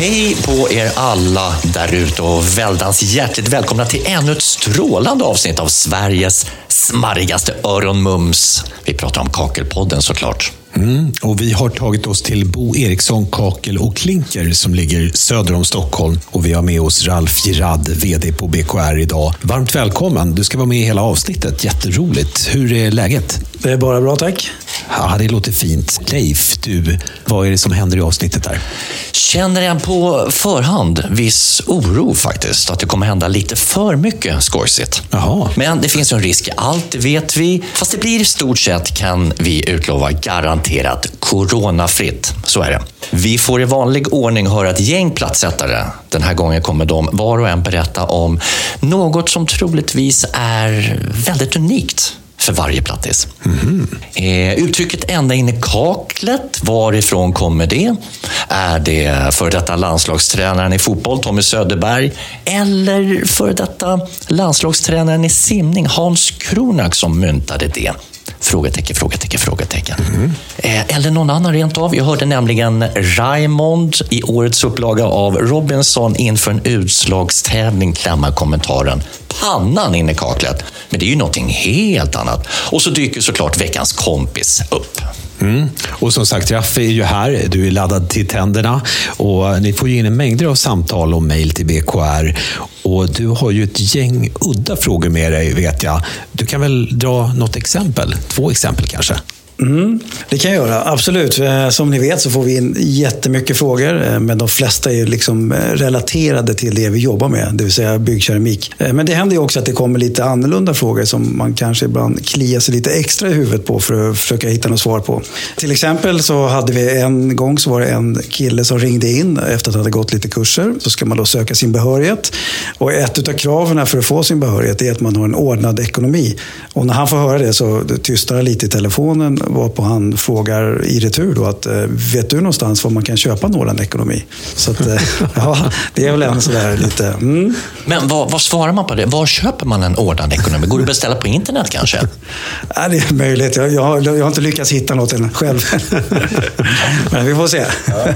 Hej på er alla där ute och väldans hjärtligt välkomna till ännu ett strålande avsnitt av Sveriges smarrigaste öronmums. Vi pratar om Kakelpodden såklart. Mm, och vi har tagit oss till Bo Eriksson Kakel och Klinker som ligger söder om Stockholm. Och vi har med oss Ralf Girard, VD på BKR idag. Varmt välkommen. Du ska vara med i hela avsnittet. Jätteroligt. Hur är läget? Det är bara bra, tack. Ja, det låter fint. Leif, du, vad är det som händer i avsnittet här? Känner jag på förhand viss oro faktiskt, att det kommer hända lite för mycket skojsigt. Jaha. Men det finns ju en risk i allt, vet vi. Fast det blir i stort sett, kan vi utlova, garanterat coronafritt. Så är det. Vi får i vanlig ordning höra ett gäng plattsättare. Den här gången kommer de var och en berätta om något som troligtvis är väldigt unikt för varje plattis. Mm. Eh, uttrycket ända in i kaklet, varifrån kommer det? Är det för detta landslagstränaren i fotboll, Tommy Söderberg? Eller för detta landslagstränaren i simning, Hans Kronak, som myntade det? Frågetecken, frågetecken, frågetecken. Mm. Eller någon annan rent av. Jag hörde nämligen Raymond i årets upplaga av Robinson inför en utslagstävling klämma kommentaren pannan in i kaklet. Men det är ju någonting helt annat. Och så dyker såklart veckans kompis upp. Mm. Och som sagt, Raffi är ju här. Du är laddad till tänderna. Och ni får ju in mängder av samtal och mejl till BKR. Och du har ju ett gäng udda frågor med dig, vet jag. Du kan väl dra något exempel? Två exempel kanske? Mm, det kan jag göra, absolut. Eh, som ni vet så får vi in jättemycket frågor, eh, men de flesta är liksom eh, relaterade till det vi jobbar med, det vill säga byggkeramik. Men det händer ju också att det kommer lite annorlunda frågor som man kanske ibland kliar sig lite extra i huvudet på för att försöka hitta något svar på. Till exempel så hade vi en gång så var det en kille som ringde in efter att ha gått lite kurser. Så ska man då söka sin behörighet. Och ett av kraven för att få sin behörighet är att man har en ordnad ekonomi. Och när han får höra det så tystar han lite i telefonen varpå han frågar i retur då att eh, vet du någonstans var man kan köpa Norrland Ekonomi? Så att, eh, ja, det är väl en sådär lite... Mm. Men vad, vad, svarar man på det? Var köper man en ordnad ekonomi? Går det att beställa på internet kanske? Ja, det är möjligt. Jag, jag, jag har inte lyckats hitta något än själv. Men vi får se. Ja.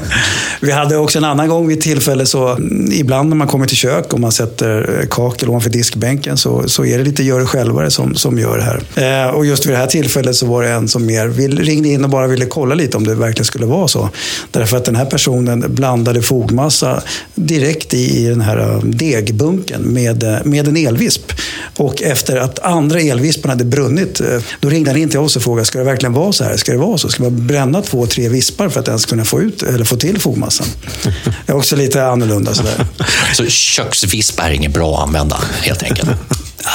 Vi hade också en annan gång vid tillfälle så mm, ibland när man kommer till kök och man sätter eh, kakel ovanför diskbänken så, så är det lite gör det självare som, som gör det här. Eh, och just vid det här tillfället så var det en som mer mer. Vill, ringde in och bara ville kolla lite om det verkligen skulle vara så. Därför att den här personen blandade fogmassa direkt i, i den här um, degbunken med, eh, med en elvisp. Och efter att andra elvisparna hade brunnit, eh, då ringde han in till oss och frågade, ska det verkligen vara så här? Ska det vara så? Ska man bränna två, tre vispar för att ens kunna få, ut, eller få till fogmassan? Det är också lite annorlunda. Sådär. Så köksvisp är inget bra att använda, helt enkelt?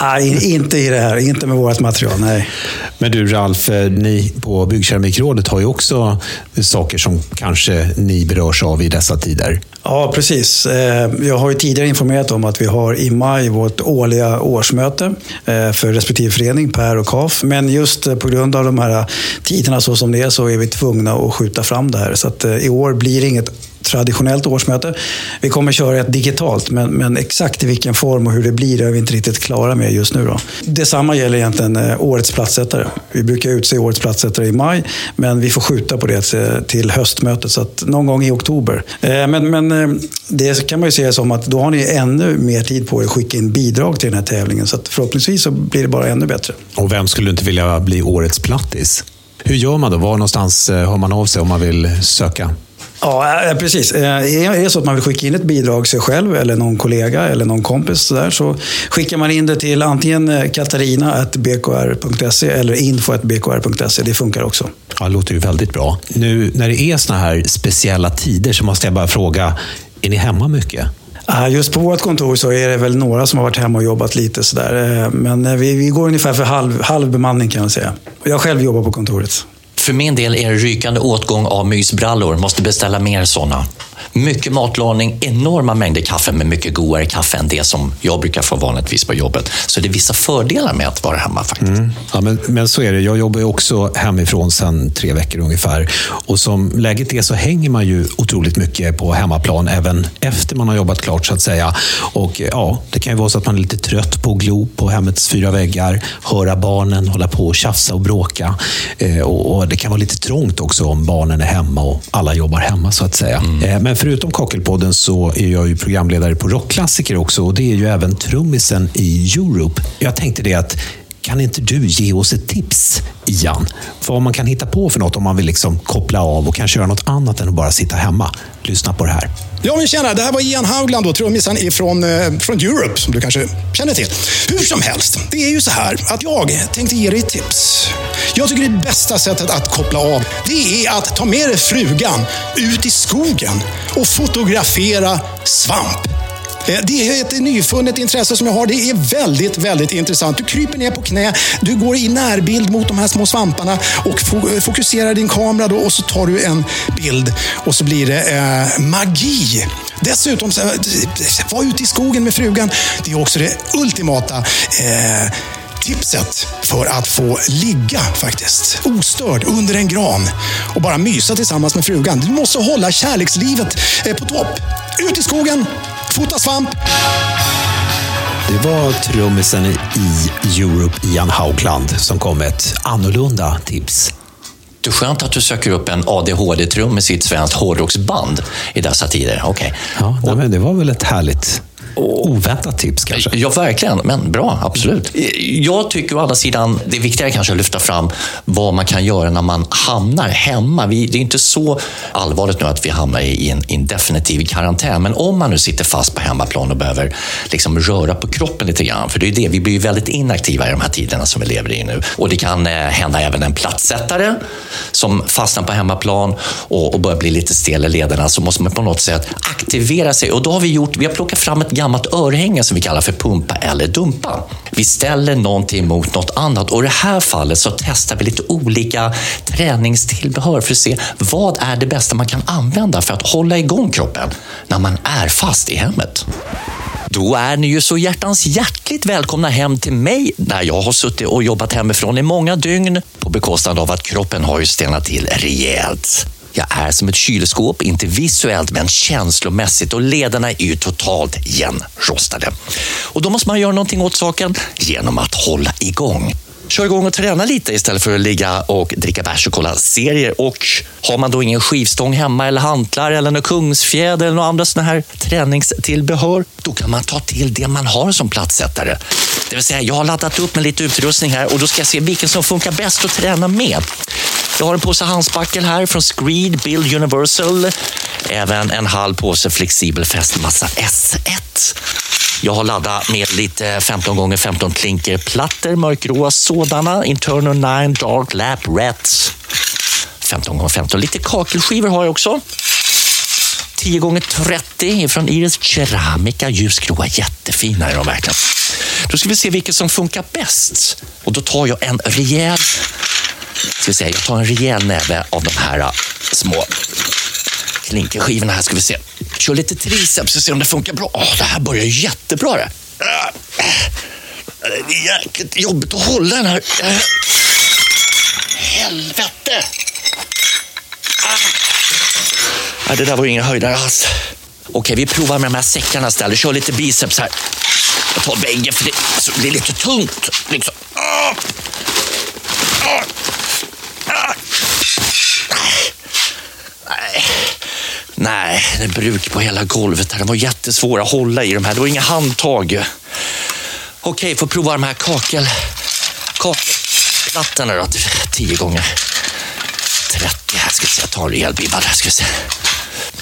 Nej, inte i det här. Inte med vårt material, nej. Men du Ralf, eh, ni på Byggkeramikrådet har ju också saker som kanske ni berörs av i dessa tider. Ja, precis. Eh, jag har ju tidigare informerat om att vi har i maj vårt årliga årsmöte eh, för respektive förening, Per och KAF. Men just på grund av de här tiderna så som det är så är vi tvungna att skjuta fram det här. Så att i år blir det inget traditionellt årsmöte. Vi kommer köra ett digitalt, men, men exakt i vilken form och hur det blir är vi inte riktigt klara med just nu. Då. Detsamma gäller egentligen eh, årets platssättare. Vi brukar utse årets platssättare i maj, men vi får skjuta på det eh, till höstmötet, så att någon gång i oktober. Eh, men, men det kan man ju se som att då har ni ännu mer tid på er att skicka in bidrag till den här tävlingen, så att förhoppningsvis så blir det bara ännu bättre. Och vem skulle inte vilja bli årets plattis? Hur gör man då? Var någonstans hör man av sig om man vill söka? Ja, eh, precis. Eh, är det så att man vill skicka in ett bidrag sig själv eller någon kollega eller någon kompis så, där, så skickar man in det till antingen eh, katarina.bkr.se eller info.bkr.se. Det funkar också. Ja, det låter ju väldigt bra. Nu när det är såna här speciella tider så måste jag bara fråga, är ni hemma mycket? Just på vårt kontor så är det väl några som har varit hemma och jobbat lite sådär. Men vi, vi går ungefär för halv, halv bemanning kan man säga. Jag själv jobbar på kontoret. För min del är det rykande åtgång av mysbrallor. Måste beställa mer sådana. Mycket matlagning, enorma mängder kaffe med mycket godare kaffe än det som jag brukar få vanligtvis på jobbet. Så det är vissa fördelar med att vara hemma faktiskt. Mm. Ja, men, men så är det. Jag jobbar ju också hemifrån sedan tre veckor ungefär. Och som läget är så hänger man ju otroligt mycket på hemmaplan även efter man har jobbat klart så att säga. Och ja, det kan ju vara så att man är lite trött på att glo på hemmets fyra väggar, höra barnen hålla på och tjafsa och bråka. Eh, och, och det kan vara lite trångt också om barnen är hemma och alla jobbar hemma så att säga. Mm. Men förutom Kakelpodden så är jag ju programledare på Rockklassiker också och det är ju även trummisen i Europe. Jag tänkte det att kan inte du ge oss ett tips, Ian? Vad man kan hitta på för något om man vill liksom koppla av och kanske göra något annat än att bara sitta hemma. Lyssna på det här. Ja, men tjena. Det här var Ian Haugland, trummisen ifrån, eh, från Europe, som du kanske känner till. Hur som helst, det är ju så här att jag tänkte ge dig ett tips. Jag tycker det bästa sättet att koppla av, det är att ta med dig frugan ut i skogen och fotografera svamp. Eh, det är ett nyfunnet intresse som jag har. Det är väldigt, väldigt intressant. Du kryper ner på knä, du går i närbild mot de här små svamparna och eh, fokuserar din kamera då och så tar du en bild och så blir det eh, magi. Dessutom, eh, var ute i skogen med frugan. Det är också det ultimata eh, tipset för att få ligga faktiskt ostörd under en gran och bara mysa tillsammans med frugan. Du måste hålla kärlekslivet eh, på topp. Ut i skogen, fota svamp. Det var trummisen i Europe, Ian Haugland, som kom med ett annorlunda tips. Är skönt att du söker upp en ADHD-trummis i ett svenskt hårdrocksband i dessa tider. Okay. Ja, nej, men det var väl ett härligt oväntat tips kanske? Ja, verkligen. Men bra, absolut. Jag tycker å andra sidan, det är viktigare kanske att lyfta fram vad man kan göra när man hamnar hemma. Vi, det är inte så allvarligt nu att vi hamnar i en, en definitiv karantän, men om man nu sitter fast på hemmaplan och behöver liksom röra på kroppen lite grann, för det är det, vi blir ju väldigt inaktiva i de här tiderna som vi lever i nu. Och det kan eh, hända även en platssättare som fastnar på hemmaplan och, och börjar bli lite stel i lederna, så måste man på något sätt aktivera sig. Och då har vi gjort, vi har plockat fram ett gammalt örhänge som vi kallar för pumpa eller dumpa. Vi ställer någonting mot något annat och i det här fallet så testar vi lite olika träningstillbehör för att se vad är det bästa man kan använda för att hålla igång kroppen när man är fast i hemmet. Då är ni ju så hjärtans hjärtligt välkomna hem till mig där jag har suttit och jobbat hemifrån i många dygn på bekostnad av att kroppen har ju stelnat till rejält. Jag är som ett kylskåp, inte visuellt men känslomässigt och ledarna är ju totalt igenrostade. Och då måste man göra någonting åt saken genom att hålla igång. Kör igång och träna lite istället för att ligga och dricka bärs och kolla serier. Och har man då ingen skivstång hemma eller hantlar eller någon kungsfjäder eller några andra sådana här träningstillbehör, då kan man ta till det man har som plattsättare. Det vill säga, jag har laddat upp med lite utrustning här och då ska jag se vilken som funkar bäst att träna med. Jag har en påse handspackel här från Screed Build Universal. Även en halv påse flexibel fästmassa S1. Jag har laddat med lite 15 x 15 klinkerplattor, mörkgråa sådana. Internal 9 Dark Lap Rats. 15 x 15 Lite kakelskivor har jag också. 10 x 30 från Iris Ceramica. Ljusgråa, jättefina är de verkligen. Då ska vi se vilket som funkar bäst. Och då tar jag en rejäl ska vi se, jag tar en rejäl näve av de här äh, små klinkerskivorna här ska vi se. Kör lite triceps och se om det funkar bra. Åh, det här börjar jättebra det. Det är jäkligt jobbigt att hålla den här. Helvete! Ah. Det där var ju ingen höjdare alls. Okej, vi provar med de här säckarna istället. Kör lite biceps här. Jag tar bägge för det blir lite tungt. Liksom. Ah. Ah. Nej. Nej, det är bruk på hela golvet. De var jättesvåra att hålla i de här. Det var inga handtag. Okej, får prova de här kakel... kakelplattorna då. Tio gånger 30 här. Ska vi se, jag tar en rejäl bibba där. Ska vi se.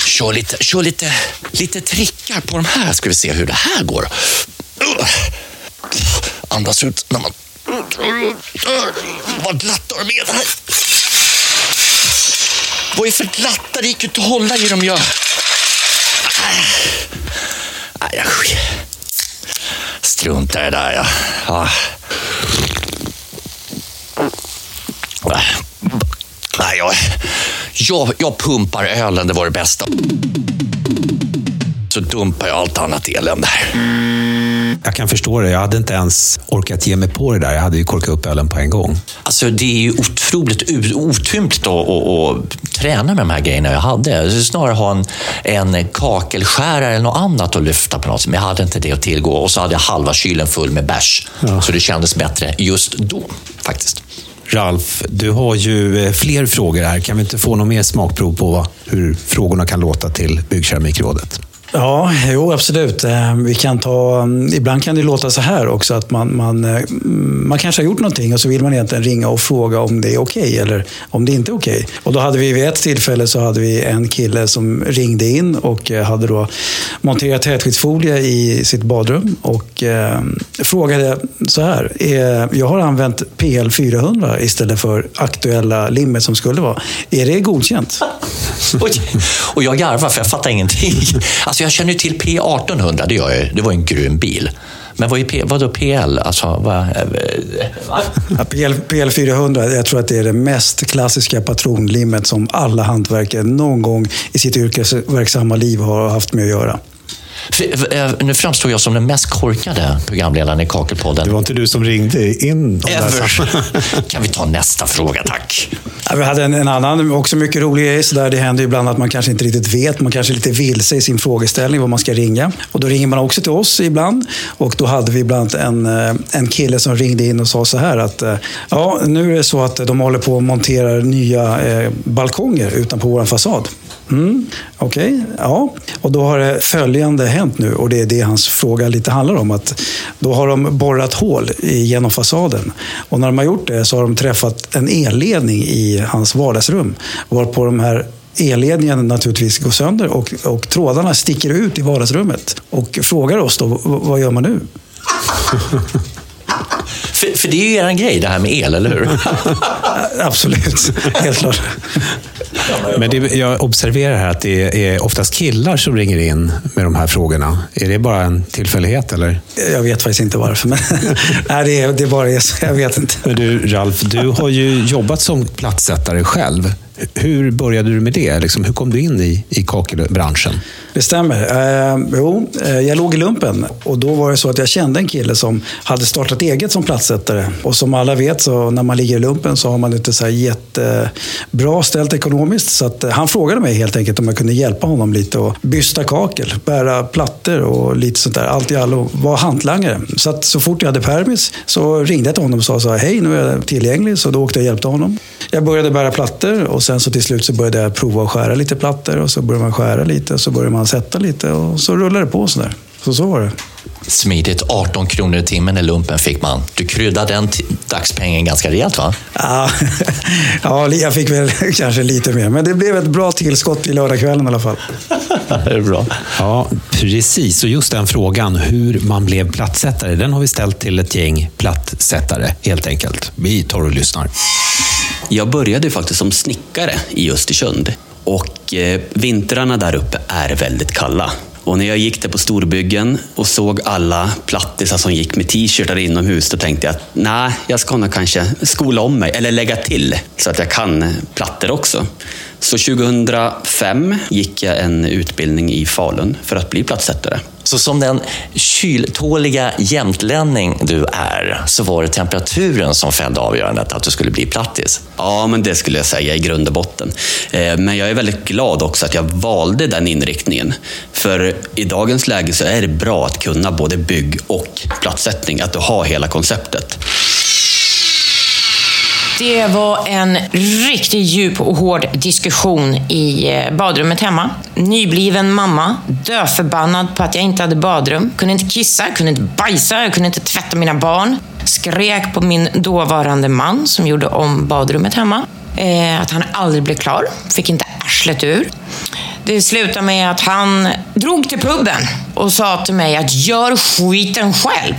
Kör lite, kör lite, lite trickar på de här. Ska vi se hur det här går. Andas ut när man... Vad glatt har med här. Vad är för glattar? Det gick ju inte att hålla i dem. Jag... Nej, jag struntar i det där. Ja. Ja. Nej, jag, jag, jag pumpar ölen, det var det bästa. Så dumpar jag allt annat elände här. Jag kan förstå det. Jag hade inte ens orkat ge mig på det där. Jag hade ju korkat upp ölen på en gång. Alltså, det är ju otroligt otympligt att, träna med de här grejerna jag hade. Jag skulle snarare ha en, en kakelskärare eller något annat att lyfta på något sätt. Men jag hade inte det att tillgå. Och så hade jag halva kylen full med bärs. Ja. Så det kändes bättre just då, faktiskt. Ralf, du har ju eh, fler frågor här. Kan vi inte få något mer smakprov på hur frågorna kan låta till Byggkeramikrådet? Ja, jo absolut. Eh, vi kan ta, mm, ibland kan det låta så här också att man, man, eh, man kanske har gjort någonting och så vill man egentligen ringa och fråga om det är okej okay, eller om det inte är okej. Okay. Och då hade vi vid ett tillfälle så hade vi en kille som ringde in och eh, hade då monterat tätskyddsfolie i sitt badrum och eh, frågade så här. jag har använt PL 400 istället för aktuella limmet som skulle vara. Är det godkänt? och jag garvar för jag fattar ingenting. Alltså jag känner ju till P1800, det gör jag Det var en grym bil. Men vad, är P, vadå PL? Alltså, vad, eh, ja, PL, PL 400, jag tror att det är det mest klassiska patronlimmet som alla hantverkare någon gång i sitt yrkesverksamma liv har haft med att göra. Eh, nu framstår jag som den mest korkade programledaren i Kakelpodden. Det var inte du som ringde in. Ever. kan vi ta nästa fråga, tack? Vi hade en, en, annan, också mycket rolig grej. Så där det händer ibland att man kanske inte riktigt vet. Man kanske är lite vilse i sin frågeställning, vad man ska ringa. Och då ringer man också till oss ibland. Och då hade vi ibland en, eh, en kille som ringde in och sa så här att eh, ja, nu är det så att de håller på att montera nya eh, balkonger utanpå vår fasad. Mm, Okej, okay, ja. Och då har det följande hänt nu och det är det hans fråga lite handlar om. Att då har de borrat hål genom fasaden. Och när de har gjort det så har de träffat en elledning i hans vardagsrum. Varpå de här elledningen naturligtvis går sönder och, och trådarna sticker ut i vardagsrummet. Och frågar oss då, vad gör man nu? För, för, det är ju er grej det här med el, eller hur? Absolut, helt klart. Men det, jag observerar här att det är oftast killar som ringer in med de här frågorna. Är det bara en tillfällighet eller? Jag vet faktiskt inte varför. Men nej, det, är, det är bara så. Jag vet inte. Men du, Ralf, du har ju jobbat som plattsättare själv. Hur började du med det? Liksom, hur kom du in i, i kakelbranschen? Det stämmer. Eh, jo, eh, jag låg i lumpen och då var det så att jag kände en kille som hade startat eget som plattsättare. Och som alla vet så när man ligger i lumpen så har man inte så här jättebra ställt ekonomiskt. Så att, eh, han frågade mig helt enkelt om jag kunde hjälpa honom lite och bysta kakel, bära plattor och lite sånt där. Allt i allo. Var hantlangare. Så att så fort jag hade permis så ringde jag till honom och sa så här, hej nu är jag tillgänglig. Så då åkte jag och hjälpte honom. Jag började bära plattor och sen så till slut så började jag prova att skära lite plattor och så började man skära lite och så började man sätta lite och så rullade det på sådär. Så så var det. Smidigt. 18 kronor i timmen i lumpen fick man. Du kryddade den dagspengen ganska rejält va? Ja, ja, jag fick väl kanske lite mer. Men det blev ett bra tillskott i lördagskvällen i alla fall. det är bra. Ja, precis. Och just den frågan, hur man blev plattsättare, den har vi ställt till ett gäng plattsättare helt enkelt. Vi tar och lyssnar. Jag började faktiskt som snickare i Östersund. Och eh, vintrarna där uppe är väldigt kalla. Och när jag gick där på storbyggen och såg alla plattisar som gick med t-shirtar inomhus, då tänkte jag att nej, jag ska nog kanske skola om mig, eller lägga till, så att jag kan plattor också. Så 2005 gick jag en utbildning i Falun för att bli plattsättare. Så som den kyltåliga jämtlänning du är, så var det temperaturen som fällde avgörandet att du skulle bli plattis? Ja, men det skulle jag säga i grund och botten. Eh, men jag är väldigt glad också att jag valde den inriktningen. För i dagens läge så är det bra att kunna både bygg och plattsättning, att du har hela konceptet. Det var en riktigt djup och hård diskussion i eh, badrummet hemma. Nybliven mamma, döförbannad på att jag inte hade badrum. Kunde inte kissa, kunde inte bajsa, jag kunde inte tvätta mina barn. Skrek på min dåvarande man som gjorde om badrummet hemma. Eh, att han aldrig blev klar. Fick inte arslet ur. Det slutade med att han drog till puben och sa till mig att gör skiten själv.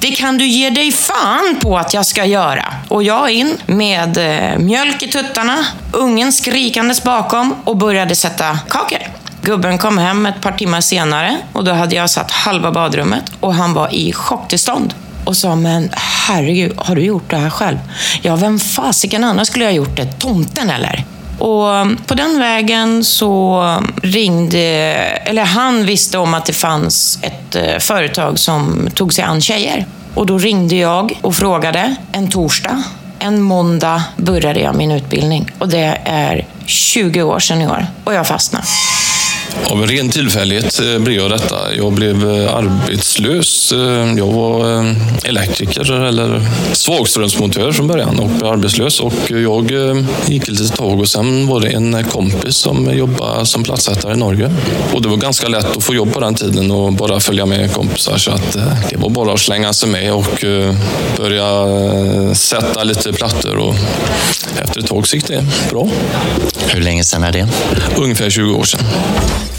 Det kan du ge dig fan på att jag ska göra. Och jag in med eh, mjölk i tuttarna, ungen skrikandes bakom och började sätta kakel. Gubben kom hem ett par timmar senare och då hade jag satt halva badrummet och han var i chocktillstånd och sa, men herregud, har du gjort det här själv? Ja, vem fasiken annars skulle jag ha gjort det? Tomten eller? Och på den vägen så ringde, eller han visste om att det fanns ett eh, företag som tog sig an tjejer. Och då ringde jag och frågade en torsdag. En måndag började jag min utbildning och det är 20 år sedan i år och jag fastnade. Av en ren tillfällighet eh, blev jag detta. Jag blev eh, arbetslös. Eh, Jag var elektriker eller svagströmsmontör från början och blev arbetslös. Och jag gick ett tag och sen var det en kompis som jobbade som plattsättare i Norge. Och det var ganska lätt att få jobb på den tiden och bara följa med kompisar. Så att det var bara att slänga sig med och börja sätta lite plattor. Och efter ett tag så gick det bra. Hur länge sedan är det? Ungefär 20 år sedan.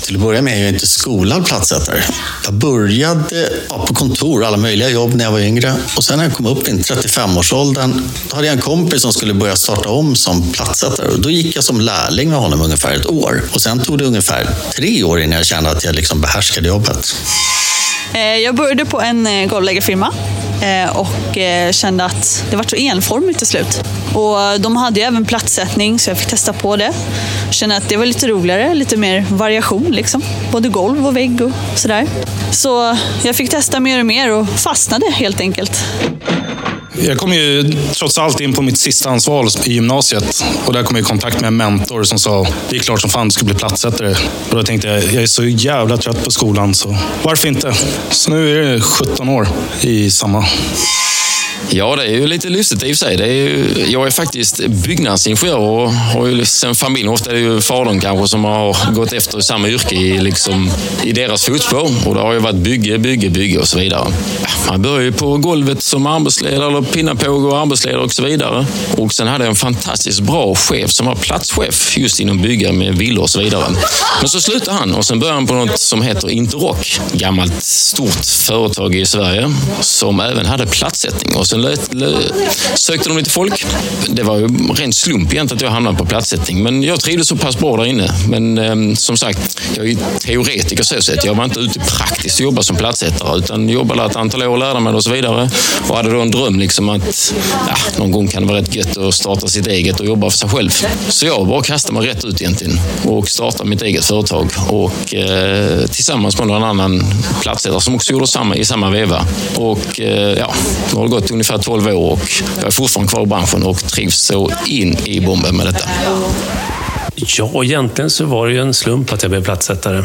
Till att börja med är jag inte skolad plattsättare. Jag började ja, på kontor, alla möjliga jobb när jag var yngre. Och sen när jag kom upp i 35-årsåldern, då hade jag en kompis som skulle börja starta om som plattsättare. Och då gick jag som lärling med honom ungefär ett år. Och sen tog det ungefär tre år innan jag kände att jag liksom behärskade jobbet. Eh, jag började på en eh, golvläggarfirma eh, och kände att det var så enformigt till slut. Och de hade ju även plattsättning så jag fick testa på det. Kände att det var lite roligare, lite mer variation liksom. Både golv och vägg och sådär. Så jag fick testa mer och mer och fastnade helt enkelt. Jag kom ju trots allt in på mitt sista ansvar i gymnasiet. Och där kom jag i kontakt med en mentor som sa det är klart som fan du ska bli plattsättare. Och då tänkte jag, jag är så jävla trött på skolan så varför inte? Så nu är det 17 år i samma. Ja, det är ju lite lustigt i och för sig. Det är ju, jag är faktiskt byggnadsingenjör och har ju sen familjen, ofta är det ju fadern kanske som har gått efter samma yrke i, liksom, i deras fotspår. Och det har ju varit bygge, bygge, bygge och så vidare. Jag började på golvet som arbetsledare eller pinnapåg och arbetsledare och så vidare. Och sen hade jag en fantastiskt bra chef som var platschef just inom bygge med villor och så vidare. Men så slutade han och sen började han på något som heter Interrock. Gammalt stort företag i Sverige som även hade platssättning. Och sen sökte de lite folk. Det var ju ren slump egentligen att jag hamnade på platssättning. Men jag trivdes så pass bra där inne. Men eh, som sagt, jag är ju teoretiker så sett. Jag var inte ute praktiskt och jobbade som platssättare utan jobbade ett antal år, lärde mig det och så vidare. Och hade då en dröm liksom att ja, någon gång kan det vara rätt gött att starta sitt eget och jobba för sig själv. Så jag bara kastade mig rätt ut egentligen och startade mitt eget företag. Och eh, tillsammans med någon annan plattsättare som också gjorde samma i samma veva. Och eh, ja, nu har det gått ungefär 12 år och jag är fortfarande kvar i branschen och trivs så in i bomben med detta. Ja, egentligen så var det ju en slump att jag blev plattsättare.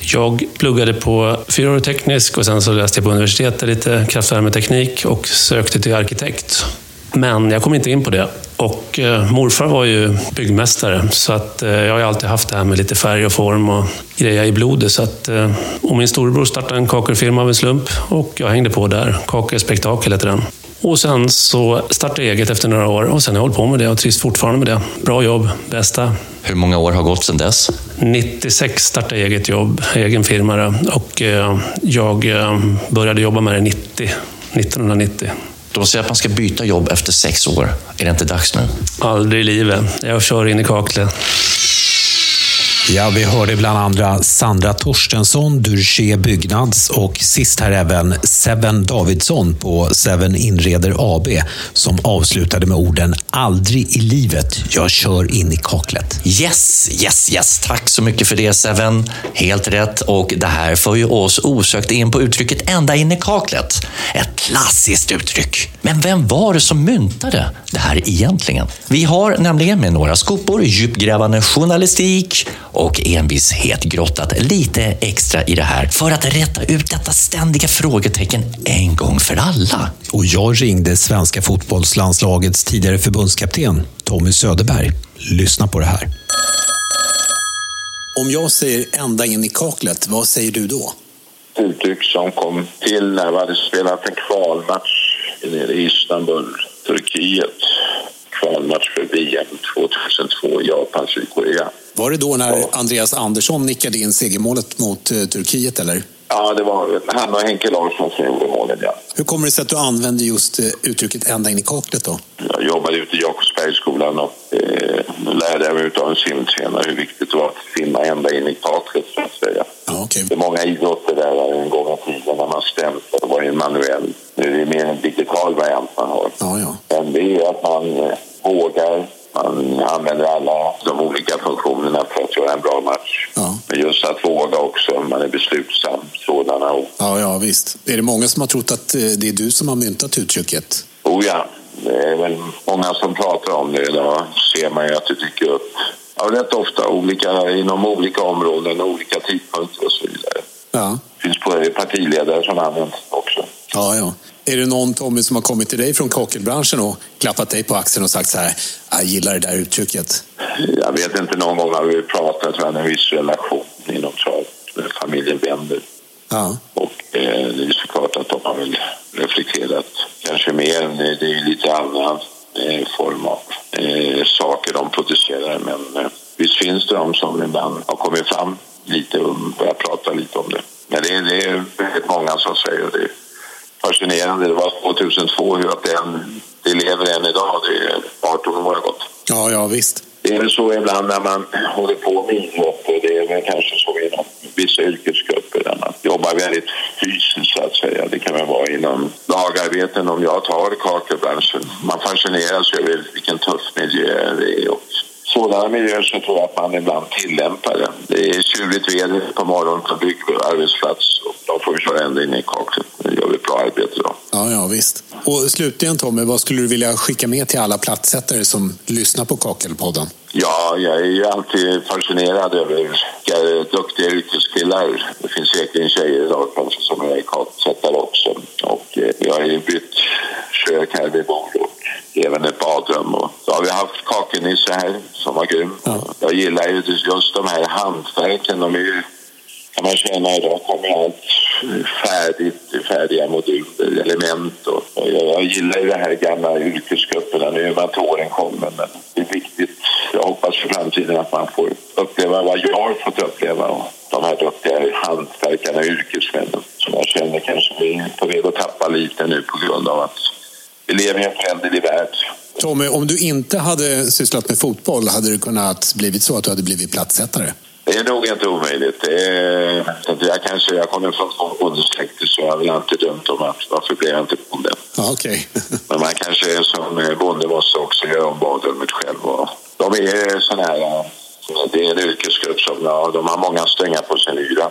Jag pluggade på fyraårig teknisk och sen så läste jag på universitetet lite kraftvärmeteknik och sökte till arkitekt. Men jag kom inte in på det. Och eh, morfar var ju byggmästare så att eh, jag har ju alltid haft det här med lite färg och form och grejer i blodet. Så att, eh, och min storebror startade en kakelfirma av en slump och jag hängde på där. Kakelspektakel heter den. Och sen så startade jag eget efter några år och sen har jag hållit på med det och trivs fortfarande med det. Bra jobb, bästa. Hur många år har gått sedan dess? 96 startade jag eget jobb, egen firma och eh, jag eh, började jobba med det 90, 1990. De säger att man ska byta jobb efter sex år. Är det inte dags nu? Aldrig i livet. Jag kör in i kaklet. Ja, vi hörde bland andra Sandra Torstensson, Durché Byggnads och sist här även Seven Davidsson på Seven Inreder AB som avslutade med orden “Aldrig i livet, jag kör in i kaklet”. Yes, yes, yes. Tack så mycket för det Seven. Helt rätt. Och det här för ju oss osökt in på uttrycket ända in i kaklet. Ett klassiskt uttryck. Men vem var det som myntade det här egentligen? Vi har nämligen med några skopor djupgrävande journalistik och envishet grottat lite extra i det här för att rätta ut detta ständiga frågetecken en gång för alla. Och jag ringde svenska fotbollslandslagets tidigare förbundskapten Tommy Söderberg. Lyssna på det här. Om jag säger ända in i kaklet, vad säger du då? uttryck som kom till när vi hade spelat en kvalmatch nere i Istanbul, Turkiet. Kvalmatch för VM 2002, Japan, Sydkorea. Var det då när Andreas Andersson nickade in segermålet mot eh, Turkiet, eller? Ja, det var han och Henke Larsson som gjorde målen, ja. Hur kommer det sig att du använder just eh, uttrycket ända in i kaklet då? Jag jobbade ute i Jakobsbergsskolan och eh, lärde mig av en simtränare hur viktigt det var att simma ända in i kaklet, så att säga. Ja, okay. Det är många idrotter där en gång i tiden när man stämplade var det manuell. Nu är det mer en digital variant man har. Ja, ja. Men det är att man eh, vågar, man använder alla de olika funktionerna för att göra en bra match. Ja. Men just att våga också, man är beslutsam, sådana ord. Ja, ja, visst. Är det många som har trott att eh, det är du som har myntat uttrycket? Oh ja, det är väl många som pratar om det idag. ser man ju att det dyker upp ja, rätt ofta olika, inom olika områden, olika tidpunkter och så vidare. Ja. Det finns på- partiledare som använder också. Ja, ja. Är det någon Tommy som har kommit till dig från kakelbranschen och klappat dig på axeln och sagt så här, jag gillar det där uttrycket? Jag vet inte, någon gång har vi pratat om en viss relation inom trav med familjen Bender. Ja. Och eh, det är såklart att de har väl reflekterat kanske mer. än- Det är lite annan eh, form av eh, saker de producerar. Men eh, visst finns det de som ibland har kommit fram lite och börjat prata lite om det. Men det är, det är väldigt många som säger det. Fascinerande. Det var 2002, hur att den, det lever än idag. Det är 18 år har gått. Ja, ja visst. Det är väl så ibland när man håller på med idrott och det är väl kanske så inom vissa yrkesgrupper där man jobbar väldigt fysiskt så att säga. Det kan väl vara inom lagarbeten om jag tar kakelbranschen. Man fascineras över vilken tuff miljö det är och sådana miljöer så tror jag att man ibland tillämpar det. Det är tjurigt väder på morgonen på byggarbetsplats och de får köra ända in i kaklet. Ett bra arbete då. Ja, ja, visst. Och slutligen Tommy, vad skulle du vilja skicka med till alla platsättare som lyssnar på Kakelpodden? Ja, jag är ju alltid fascinerad över vilka duktiga yrkeskillar. Det finns säkert tjejer idag som är kaksättare också. Och eh, vi har ju bytt kök här vid bord och även ett badrum. Och så har vi haft kakelnisse här som var grym. Jag gillar ju just de här hantverken. De är ju, kan man känna idag, kommer allt färdigt, färdiga moduler, element. Och, och jag, jag gillar ju de här gamla yrkesgrupperna. Nu är man till åren kommen, men det är viktigt. Jag hoppas för framtiden att man får uppleva vad jag har fått uppleva. Och de här duktiga hantverkarna, och yrkesmännen som jag känner kanske är på väg att tappa lite nu på grund av att vi lever i en föränderlig värld. Tommy, om du inte hade sysslat med fotboll, hade det kunnat blivit så att du hade blivit platssättare? Det är nog inte omöjligt. Att jag, kanske, jag kommer från bondesläkter så jag har väl alltid drömt om att varför blev jag inte bonde? Okej. Men man kanske är som eh, bonde måste också göra om badrummet själv. Och de är sån här, eh, det är en yrkesgrupp som ja, de har många strängar på sin lyra.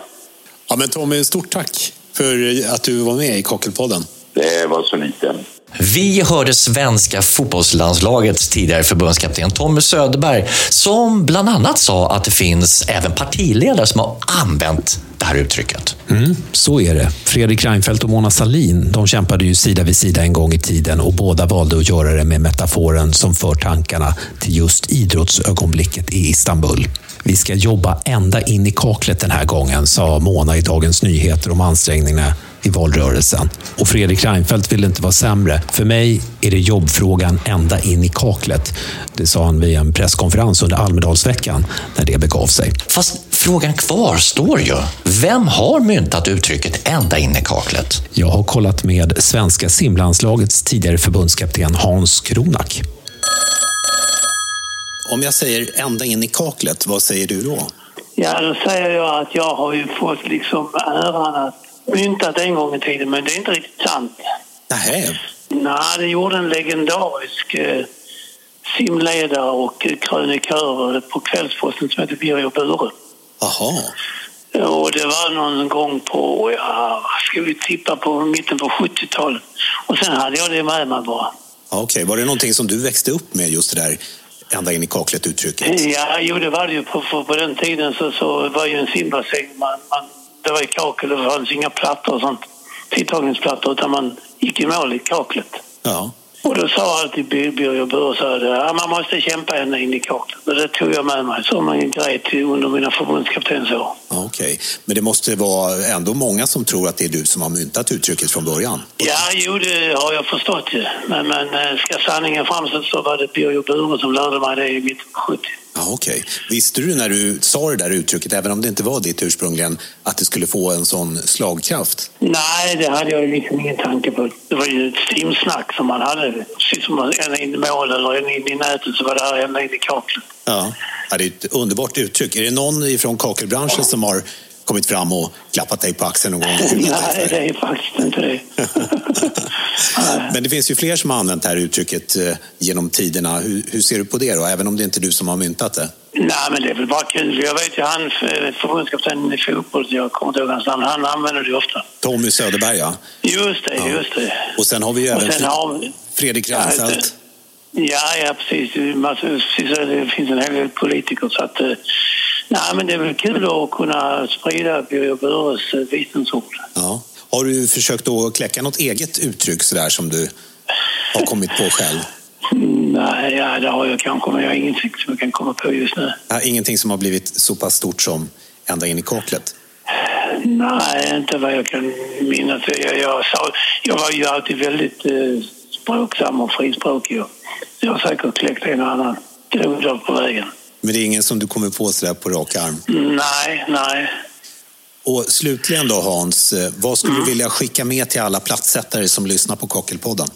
Ja, men Tommy, stort tack för att du var med i Kakelpodden. Det var så lite. Vi hörde svenska fotbollslandslagets tidigare förbundskapten Tommy Söderberg som bland annat sa att det finns även partiledare som har använt det här uttrycket. Mm, så är det. Fredrik Reinfeldt och Mona Sahlin de kämpade ju sida vid sida en gång i tiden och båda valde att göra det med metaforen som för tankarna till just idrottsögonblicket i Istanbul. Vi ska jobba ända in i kaklet den här gången, sa Mona i Dagens Nyheter om ansträngningarna i valrörelsen. Och Fredrik Reinfeldt ville inte vara sämre. För mig är det jobbfrågan ända in i kaklet. Det sa han vid en presskonferens under Almedalsveckan när det begav sig. Fast frågan kvarstår ju. Vem har myntat uttrycket ända in i kaklet? Jag har kollat med svenska simlandslagets tidigare förbundskapten Hans Kronak. Om jag säger ända in i kaklet, vad säger du då? Ja, då säger jag att jag har ju fått liksom äran att mynta det en gång i tiden, men det är inte riktigt sant. Nej. Nej, det gjorde en legendarisk eh, simledare och eh, krönikör på Kvällsposten som heter Birger Bure. Jaha. Och det var någon gång på, ja, ska vi tippa på mitten på 70-talet. Och sen hade jag det med mig bara. Okej, var det någonting som du växte upp med, just det där ända in i kaklet-uttrycket? Ja, jo det var det ju. På, på, på den tiden så, så var ju en simbassäng, man, man, det var ju kakel och det fanns inga plattor och sånt, tidtagningsplattor, utan man gick i mål i kaklet. Ja. Och då sa alltid Bir- Birger Bure ja, man måste kämpa ända in i kaklet. Och det tog jag med mig som en grej till under mina förbundskaptensår. Okej, men det måste vara ändå många som tror att det är du som har myntat uttrycket från början. Ja, jo, det har jag förstått ju. Men, men eh, ska sanningen fram så- så var det Birger Bure som lärde mig det i mitten på 70 Ja, Okej. Visste du när du sa det där uttrycket, även om det inte var ditt ursprungligen, att det skulle få en sån slagkraft? Nej, det hade jag liksom ingen tanke på. Det var ju ett simsnack som man hade. Precis som man ända in i mål eller ända in i nätet så var det här ända in i kaklet. Ja. ja. Det är ett underbart uttryck. Är det någon ifrån kakelbranschen som har kommit fram och klappat dig på axeln någon gång? Nej, det är faktiskt inte det. Men det finns ju fler som har använt det här uttrycket eh, genom tiderna. Hur, hur ser du på det då, även om det inte är du som har myntat det? Nej, men det är väl bara kul. Jag vet ju han, eh, förbundskaptenen i fotboll, jag kommer inte ihåg hans namn, han använder det ofta. Tommy Söderberg, ja. Just det, just det. Och sen har vi ju även vi... Fredrik Ja, Reinfeldt. Ja, ja precis. Det finns en hel del politiker. Så att, eh, nej, men det är väl kul att kunna sprida Birger Bures visdomsord. Ja. Har du försökt att kläcka något eget uttryck sådär som du har kommit på själv? Nej, ja, det har jag kanske, men jag har ingenting som jag kan komma på just nu. Ja, ingenting som har blivit så pass stort som ända in i kaklet? Nej, inte vad jag kan minnas. Jag, jag, sa, jag var ju alltid väldigt eh, språksam och frispråkig. Jag har säkert kläckt en och annan groda på vägen. Men det är ingen som du kommer på sådär på rak arm? Nej, nej. Och slutligen då Hans, eh, vad skulle du vilja skicka med till alla plattsättare som lyssnar på Kakelpodden?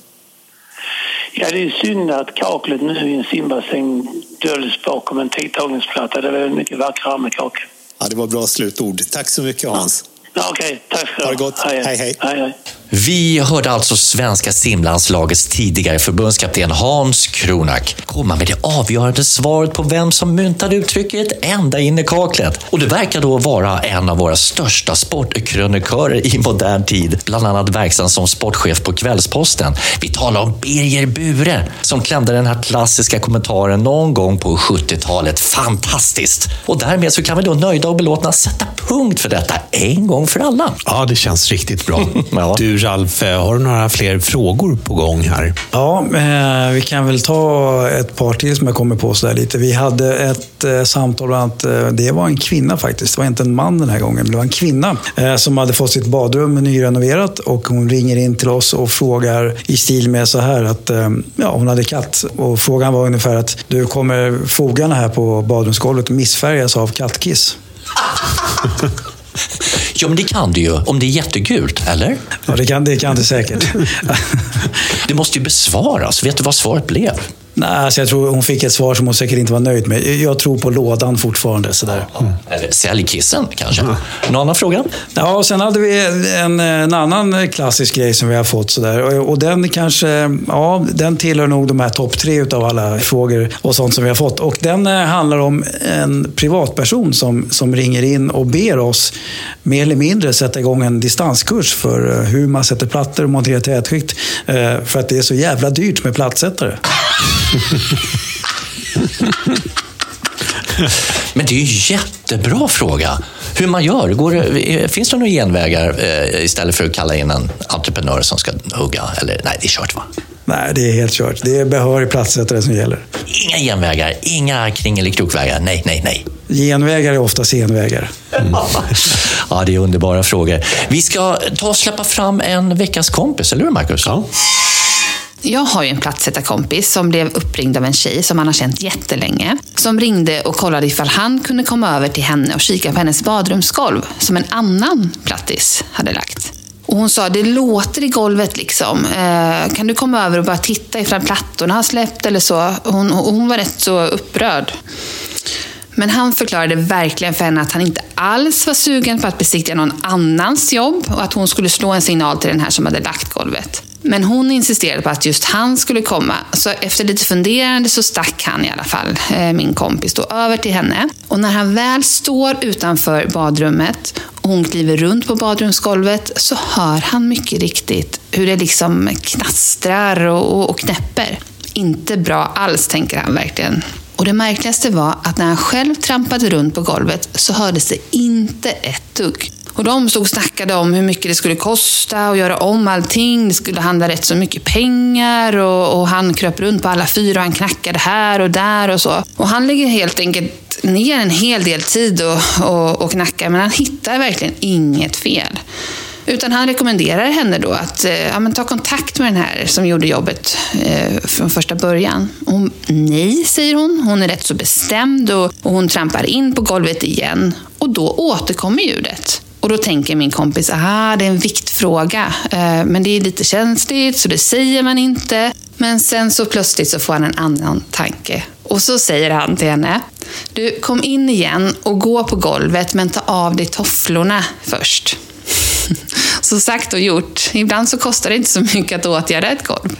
Ja, det är synd att kaklet nu i en simbassäng döljs bakom en tidtagningsplatta. Det är väl mycket vackrare med kakel. Ja, det var bra slutord. Tack så mycket Hans. Ja, Okej, okay, tack ska du ha. det gott. Hej, hej. hej, hej. Vi hörde alltså svenska simlandslagets tidigare förbundskapten Hans Kronak komma med det avgörande svaret på vem som myntade uttrycket ända in i kaklet. Och det verkar då vara en av våra största sportkrönikörer i modern tid, bland annat verksam som sportchef på Kvällsposten. Vi talar om Birger Bure som klämde den här klassiska kommentaren någon gång på 70-talet. Fantastiskt! Och därmed så kan vi då nöjda och belåtna sätta punkt för detta en gång för alla. Ja, det känns riktigt bra. ja. Du Ralf, har du några fler frågor på gång här? Ja, eh, vi kan väl ta ett par till som jag kommer på sådär lite. Vi hade ett eh, samtal, bland annat, eh, det var en kvinna faktiskt. Det var inte en man den här gången, men det var en kvinna eh, som hade fått sitt badrum nyrenoverat och hon ringer in till oss och frågar i stil med så här att eh, ja, hon hade katt och frågan var ungefär att du kommer fogarna här på badrumsgolvet missfärgas av kattkiss? Ja, men det kan det ju. Om det är jättegult, eller? Ja, det kan det, kan det säkert. det måste ju besvaras. Vet du vad svaret blev? Nej, alltså jag tror hon fick ett svar som hon säkert inte var nöjd med. Jag tror på lådan fortfarande. Sådär. Mm. Eller säljkissen kanske. Mm. Någon annan fråga? Ja, och sen hade vi en, en annan klassisk grej som vi har fått. Sådär. Och, och den kanske, ja, den tillhör nog de här topp tre utav alla frågor och sånt som vi har fått. Och den eh, handlar om en privatperson som, som ringer in och ber oss mer eller mindre sätta igång en distanskurs för eh, hur man sätter plattor och monterar tätskikt. Eh, för att det är så jävla dyrt med plattsättare. Men det är ju en jättebra fråga. Hur man gör. Går det, finns det några genvägar eh, istället för att kalla in en entreprenör som ska hugga? Eller, nej, det är kört va? Nej, det är helt kört. Det är behörig platssättare som gäller. Inga genvägar, inga kring eller krokvägar. Nej, nej, nej. Genvägar är ofta senvägar. Mm. ja, det är underbara frågor. Vi ska ta och släppa fram en veckans kompis, eller hur Marcus? Ja. Jag har ju en plattsättarkompis som blev uppringd av en tjej som han har känt jättelänge. Som ringde och kollade ifall han kunde komma över till henne och kika på hennes badrumsgolv som en annan plattis hade lagt. Och hon sa, det låter i golvet liksom. Eh, kan du komma över och bara titta ifall plattorna har släppt eller så? Hon, hon var rätt så upprörd. Men han förklarade verkligen för henne att han inte alls var sugen på att besiktiga någon annans jobb och att hon skulle slå en signal till den här som hade lagt golvet. Men hon insisterade på att just han skulle komma. Så efter lite funderande så stack han i alla fall, eh, min kompis, då, över till henne. Och när han väl står utanför badrummet och hon kliver runt på badrumsgolvet så hör han mycket riktigt hur det liksom knastrar och, och knäpper. Inte bra alls, tänker han verkligen. Och det märkligaste var att när han själv trampade runt på golvet så hördes det inte ett dugg. Och de stod och snackade om hur mycket det skulle kosta att göra om allting. Det skulle handla rätt så mycket pengar och, och han kröp runt på alla fyra och han knackade här och där och så. Och han lägger helt enkelt ner en hel del tid och, och, och knackar men han hittar verkligen inget fel. Utan han rekommenderar henne då att eh, ja, men ta kontakt med den här som gjorde jobbet eh, från första början. Hon, nej, säger hon. Hon är rätt så bestämd och, och hon trampar in på golvet igen. Och då återkommer ljudet. Och då tänker min kompis, aha, det är en viktfråga. Eh, men det är lite känsligt, så det säger man inte. Men sen så plötsligt så får han en annan tanke. Och så säger han till henne, du kom in igen och gå på golvet men ta av dig tofflorna först. Så sagt och gjort. Ibland så kostar det inte så mycket att åtgärda ett golv.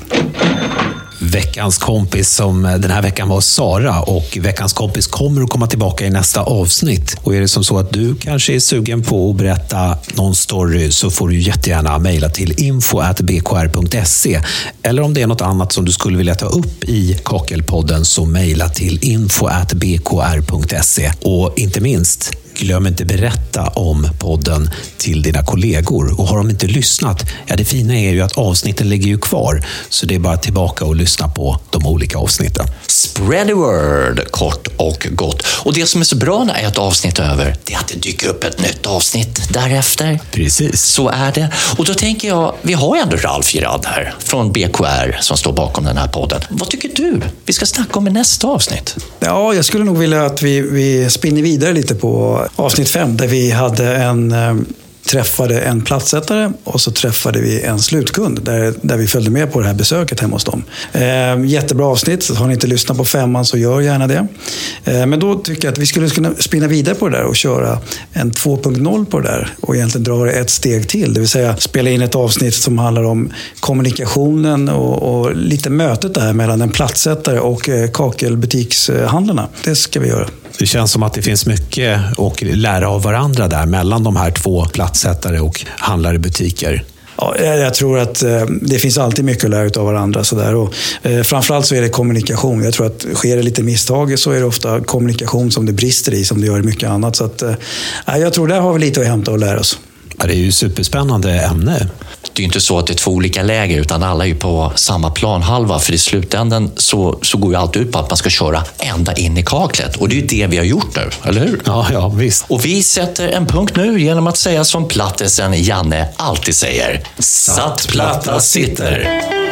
veckans kompis som eh, den här veckan var Sara och veckans kompis kommer att komma tillbaka i nästa avsnitt. Och är det som så att du kanske är sugen på att berätta någon story så får du jättegärna mejla till info.bkr.se eller om det är något annat som du skulle vilja ta upp i Kakelpodden så mejla till info.bkr.se och inte minst Glöm inte berätta om podden till dina kollegor. Och har de inte lyssnat, ja det fina är ju att avsnitten ligger ju kvar. Så det är bara tillbaka och lyssna på de olika avsnitten. Spread the word, kort och gott. Och det som är så bra när ett avsnitt är över, det är att det dyker upp ett nytt avsnitt därefter. Precis. Så är det. Och då tänker jag, vi har ju ändå Ralf Girard här från BKR som står bakom den här podden. Vad tycker du vi ska snacka om i nästa avsnitt? Ja, jag skulle nog vilja att vi, vi spinner vidare lite på avsnitt fem där vi hade en eh, träffade en platsättare och så träffade vi en slutkund där, där vi följde med på det här besöket hemma hos dem. Eh, jättebra avsnitt. Har ni inte lyssnat på femman så gör gärna det. Eh, men då tycker jag att vi skulle kunna spinna vidare på det där och köra en 2.0 på det där och egentligen dra det ett steg till. Det vill säga spela in ett avsnitt som handlar om kommunikationen och, och lite mötet där mellan en platsättare och eh, kakelbutikshandlarna. Det ska vi göra. Det känns som att det finns mycket att lära av varandra där mellan de här två platssättare och handlare i butiker. Ja, jag tror att eh, det finns alltid mycket att lära av varandra. Sådär. Och, eh, framförallt så är det kommunikation. Jag tror att sker det lite misstag så är det ofta kommunikation som det brister i, som det gör i mycket annat. Så att, eh, jag tror där har vi lite att hämta och lära oss. Ja, det är ju superspännande ämne. Det är ju inte så att det är två olika läger utan alla är ju på samma planhalva. För i slutändan så, så går ju allt ut på att man ska köra ända in i kaklet. Och det är ju det vi har gjort nu, eller hur? Ja, ja visst. Och vi sätter en punkt nu genom att säga som plattisen Janne alltid säger. Satt platta sitter.